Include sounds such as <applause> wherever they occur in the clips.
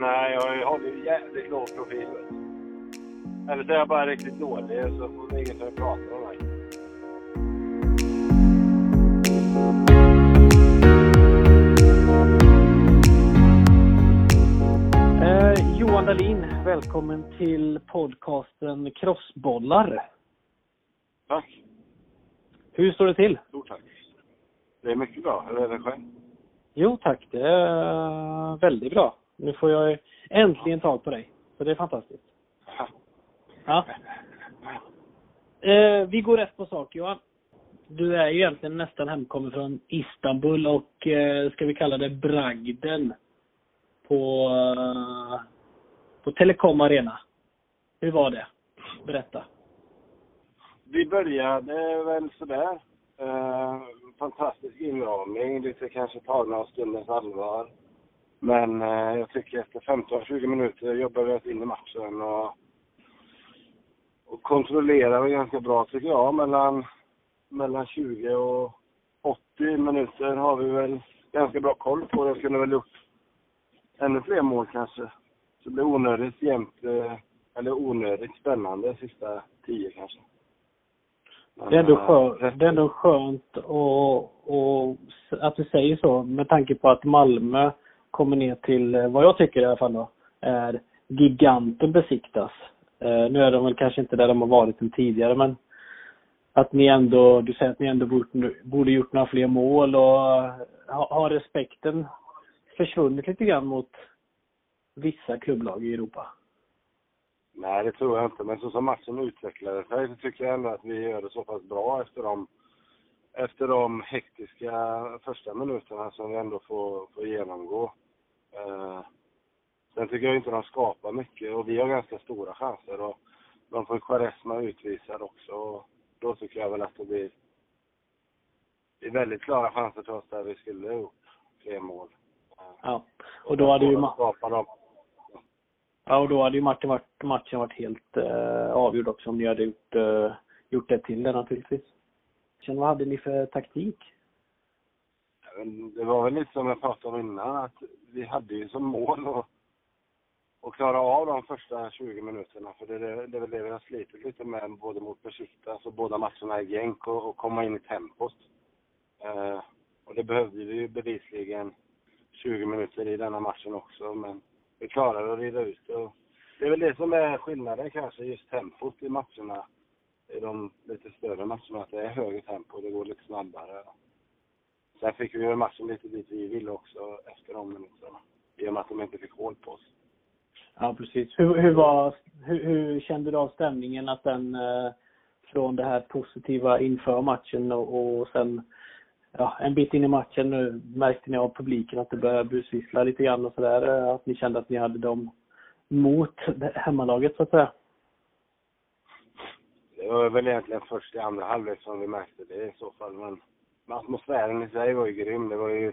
Nej, jag håller ju jävligt låg profil. Eller så är jag bara riktigt dålig så får vi inget att prata med mig. Eh, Johan Dahlin, välkommen till podcasten Crossbollar. Tack. Hur står det till? Stort tack. Det är mycket bra. Hur är det själv? Jo tack, det är väldigt bra. Nu får jag äntligen tag på dig. Så det är fantastiskt. Ja. Eh, vi går rätt på sak Johan. Du är ju egentligen nästan hemkommen från Istanbul och eh, ska vi kalla det bragden på, eh, på Telekom Arena. Hur var det? Berätta. Vi började väl sådär. Eh, fantastisk inramning, lite kanske tagna av stundens allvar. Men eh, jag tycker efter 15-20 minuter jobbade vi oss in i matchen och, och kontrollerade ganska bra tycker jag. Mellan, mellan 20 och 80 minuter har vi väl ganska bra koll på det. Kunde väl gjort ännu fler mål kanske. Så det blev onödigt jämnt, eh, eller onödigt spännande sista 10 kanske. Men, Det är ändå eh, skönt, det är ändå skönt och, och att du säger så med tanke på att Malmö kommer ner till, eh, vad jag tycker i alla fall då, är giganten besiktas. Eh, nu är de väl kanske inte där de har varit än tidigare men att ni ändå, du säger att ni ändå borde, borde gjort några fler mål och eh, har, har respekten försvunnit lite grann mot vissa klubblag i Europa? Nej, det tror jag inte. Men så som matchen utvecklade sig så tycker jag ändå att vi gör det så pass bra efter de, efter de hektiska första minuterna som vi ändå får, får genomgå. Eh, sen tycker jag inte de skapar mycket och vi har ganska stora chanser och de får Quaresma utvisad också. Och då tycker jag väl att det blir, är väldigt klara chanser till oss där vi skulle ha gjort fler mål. Eh, Ja. Och då hade ju. Ja, och då hade ju matchen varit, matchen varit helt eh, avgjord också om ni hade gjort, eh, gjort det till det naturligtvis. Sen vad hade ni för taktik? Det var väl lite som jag pratade om innan, att vi hade ju som mål att, att klara av de första 20 minuterna. För det, är- det är väl det vi har slitit lite med, både mot Besiktas och alltså båda matcherna i Genk och, och komma in i tempot. Eh, och det behövde vi ju bevisligen 20 minuter i denna matchen också, men vi klarade att rida ut det. Det är väl det som är skillnaden kanske, just tempot i matcherna. I de lite större matcherna, att det är högre tempo, det går lite snabbare. Sen fick vi ju matchen lite dit vi ville också efter de minuterna. Liksom, I och med att de inte fick hål på oss. Ja, precis. Hur, hur, var, hur, hur kände du av stämningen att den eh, från det här positiva inför matchen och, och sen ja, en bit in i matchen nu märkte ni av publiken att det började busvissla lite grann och sådär. Eh, att ni kände att ni hade dem mot hemmalaget så att säga. Det var väl egentligen först i andra halvlek som vi märkte det i så fall. Men, men atmosfären i sig var ju grym. Det var ju,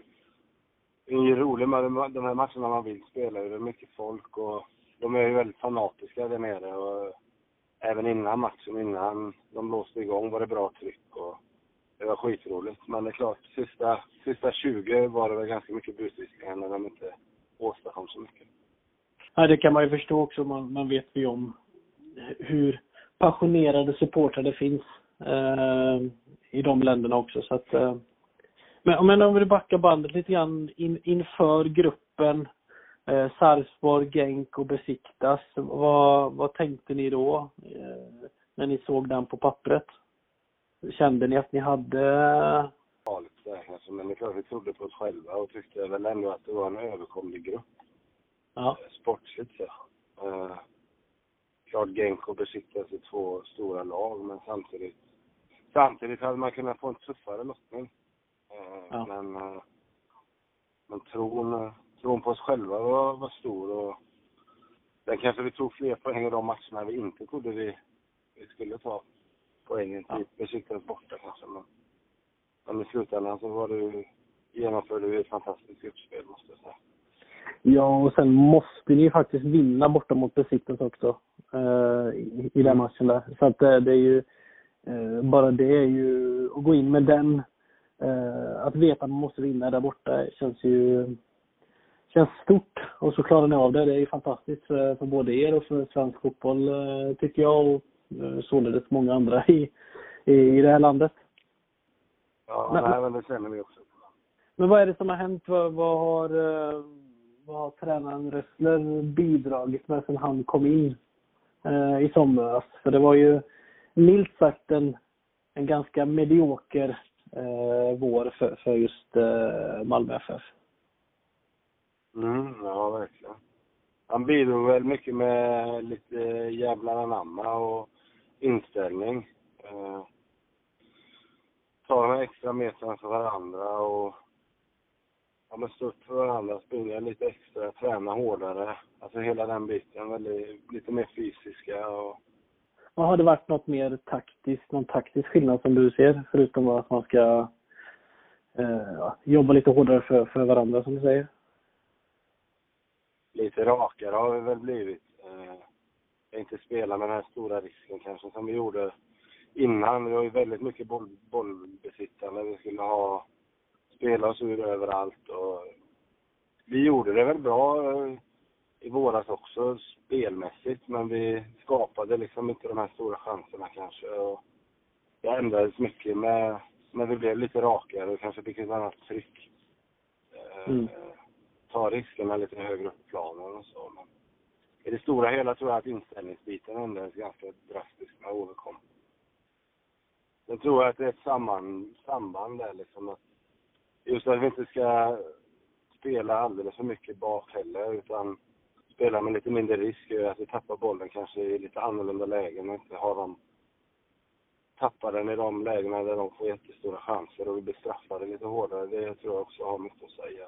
det är ju roligt med de här matcherna man vill spela. Det är mycket folk och de är ju väldigt fanatiska där nere. Och även innan matchen, innan de låste igång var det bra tryck och det var skitroligt. Men det är klart, sista, sista 20 var det väl ganska mycket busvisslingar när de inte åstadkom så mycket. Ja, det kan man ju förstå också. Man, man vet ju om hur passionerade supportrar det finns eh, i de länderna också. Så att, eh, men, men om vi backar bandet lite grann in, inför gruppen eh, Sarpsborg, Genk och Besiktas. Vad, vad tänkte ni då eh, när ni såg den på pappret? Kände ni att ni hade farligt där kanske, men det är klart vi trodde på oss själva och tyckte väl ändå att det var en överkomlig grupp. ja, eh, Sportsligt så. Klart Genk och Besiktas är två stora lag, men samtidigt samtidigt hade man kunnat få en tuffare lottning. Eh, Ja. Men, eh, men tron, eh, tron på oss själva var, var stor och den kanske vi tog fler poäng i de matcherna vi inte trodde vi, vi skulle ta poängen. Ja. Typ Besiktas borta kanske, men, men i slutändan så var det genomförde vi ett fantastiskt uppspel måste jag säga. Ja, och sen måste ni ju faktiskt vinna borta mot Besiktas också i, i den matchen där. Så att eh, det är ju eh, bara det är ju att gå in med den, eh, att veta att man måste vinna där borta känns ju känns stort. Och så klarar ni av det. Det är ju fantastiskt för, för både er och för svensk fotboll, eh, tycker jag. Och eh, således många andra i, i, i det här landet. Ja, Men- nej, men det känner vi också. Men vad är det som har hänt? Vad, vad har, eh, vad har tränaren Rössler bidragit med sen han kom in eh, i somras? För det var ju milt sagt en, en ganska medioker eh, vår för, för just eh, Malmö FF. Mm, ja, verkligen. Han bidrog väl mycket med lite jävlar anamma och inställning. Eh, ta de här extra metrarna för varandra och ja, men stå upp för varandra, springa lite extra, träna hårdare. Alltså hela den biten, väldigt, lite mer fysiska och Och har det varit något mer taktiskt, någon taktisk skillnad som du ser? Förutom att man ska eh, ja, jobba lite hårdare för, för varandra som du säger. lite rakare har vi väl blivit. Eh, inte spela med den här stora risken kanske som vi gjorde innan. Vi var ju väldigt mycket boll, bollbesittande. Vi skulle ha spela oss ur överallt och vi gjorde det väl bra eh, i våras också spelmässigt men vi skapade liksom inte de här stora chanserna kanske. Och det ändrades mycket med när vi blev lite rakare och kanske fick ett annat tryck. Eh, Mm. Ta riskerna lite högre upp i planen och så. Men i det stora hela tror jag att inställningsbiten ändrades ganska drastiskt när Ove kom. Sen tror jag att det är ett samband, samband där liksom att just att vi inte ska spela alldeles för mycket bak heller utan spela med lite mindre risk gör att vi tappar bollen kanske i lite annorlunda lägen och inte har dem tappar den i de lägena där de får jättestora chanser och vi blir straffade lite hårdare. Det tror jag också har mycket att säga.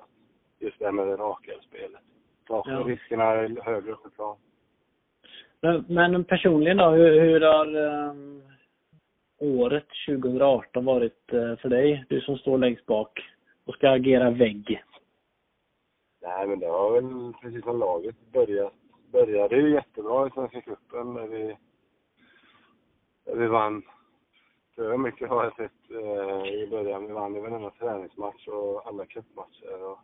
Just det här med det rakare spelet. Ta Ja. riskerna är högre upp i plan. Men, men personligen då, hur, hur har um, året 2018 varit eh, för dig? Du som står längst bak och ska agera vägg. Nej, men det var väl precis som laget börjat, började ju jättebra i Svenska cupen där vi, där vi vann. Var mycket har jag sett eh, i början. Vi vann ju varenda träningsmatch och alla cupmatcher. Och,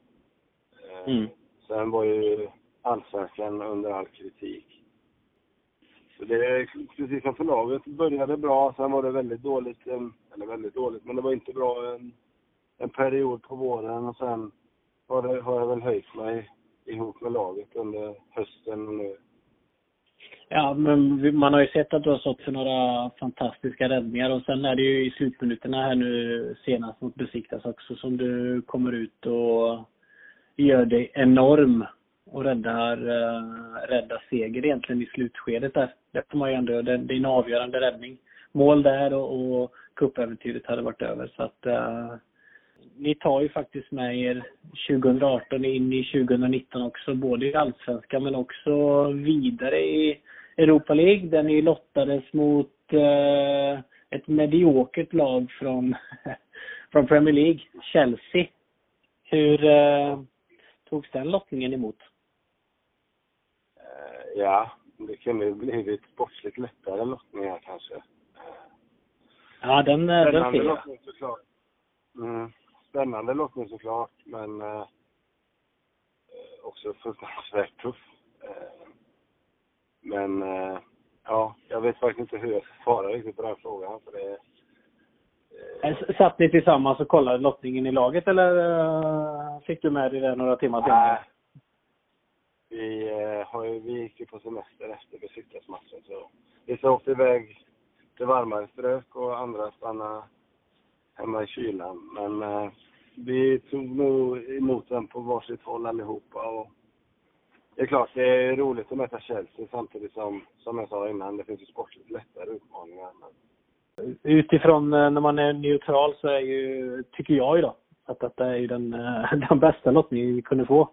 eh, Mm. Sen var ju allsvenskan under all kritik. Så det är precis som för laget. började bra, sen var det väldigt dåligt, en, eller väldigt dåligt, men det var inte bra en, en period på våren och sen har, det, har jag väl höjt mig ihop med laget under hösten och nu. Ja, men man har ju sett att du har stått för några fantastiska räddningar och sen är det ju i slutminuterna här nu senast mot Besiktas också som du kommer ut och gör dig enorm och räddar, uh, räddar seger egentligen i slutskedet där. Det får man ju ändå, det, det är en avgörande räddning. Mål där och, och cupäventyret hade varit över så att eh, ni tar ju faktiskt med er 2018 in i 2019 också, både i Allsvenskan men också vidare i Europa League där ni lottades mot eh, ett mediokert lag från, <laughs> från Premier League, Chelsea. Hur eh, togs den lottningen emot? Eh, ja, det kunde ju blivit sportsligt lättare lottningar kanske. Eh, Ja, den, eh, den ser jag. såklart. Mm. Spännande lottning såklart, men eh, också fruktansvärt tuff. Eh, men eh, ja, jag vet faktiskt inte hur jag ska svara riktigt på den frågan. För det, eh, Eh, Satt ni tillsammans och kollade lottningen i laget eller eh, fick du med dig det några timmar senare? nej. Vi, eh, har ju, vi gick ju på semester efter Besiktas-matchen så vissa åkte iväg till varmare strök och andra stannade hemma i kylan. Men eh, vi tog nog emot den på varsitt håll allihopa. Och det är klart, det är roligt att möta Chelsea samtidigt som, som jag sa innan, det finns ju sportligt lättare utmaningar. Men, Utifrån eh, när man är neutral så är ju, tycker jag ju då, att detta är ju den, eh, <laughs> den bästa lottningen vi kunde få.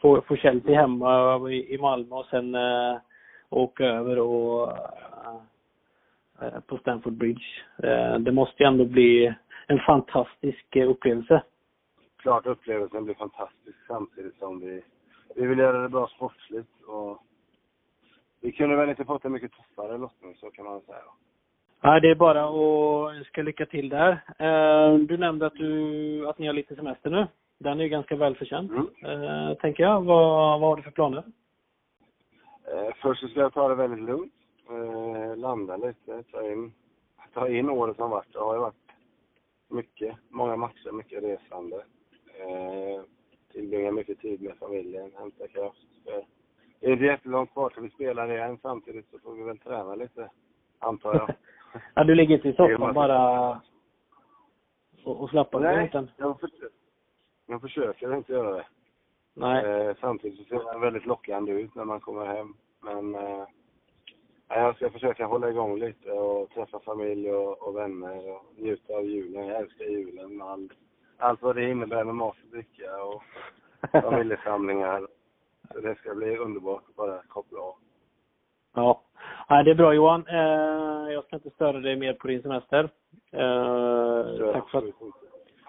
Få, få Chelsea hemma i Malmö och sen äh, åka över och äh, på Stamford Bridge. Äh, det måste ju ändå bli en fantastisk eh, upplevelse. klart upplevelsen blir fantastisk samtidigt som vi, vi vill göra det bra sportsligt. Och vi kunde väl inte fått en mycket tuffare lottning, så kan man säga. Ja, det är bara att önska lycka till där. Eh, Du nämnde att, du, att ni har lite semester nu. Den är ju ganska välförtjänt, Mm. eh, tänker jag. Vad, vad har du för planer? Först så ska jag ta det väldigt lugnt. Landa lite, ta in, ta in året som varit. Det har ju varit mycket, många matcher, mycket resande. Eh, tillbringa mycket tid med familjen, hämta kraft. För det är inte jättelångt kvar till vi spelar igen. Samtidigt så får vi väl träna lite, antar jag. <laughs> Ja, du ligger inte i soffan bara- och, och slappar Nej, utan? jag, för, jag försöker inte göra det. Nej. Eh, samtidigt så ser den väldigt lockande ut när man kommer hem. Men eh, jag ska försöka hålla igång lite och träffa familj och, och vänner och njuta av julen. Jag älskar julen med all, allt vad det innebär med mat och dricka och <laughs> familjesamlingar. Så det ska bli underbart att bara koppla av. Ja. Nej, det är bra Johan. Eh, jag ska inte störa dig mer på din semester. Eh, tack, för att,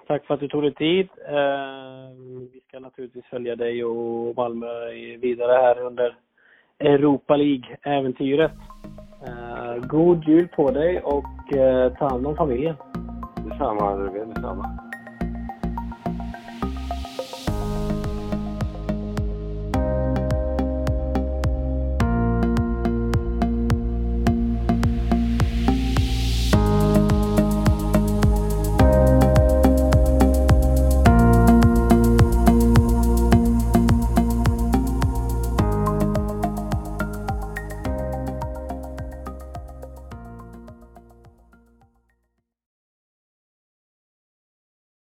tack för att du tog dig tid. Eh, vi ska naturligtvis följa dig och Malmö vidare här under Europa League-äventyret. Eh, god jul på dig och eh, ta hand om familjen. Detsamma, Arvid. Detsamma.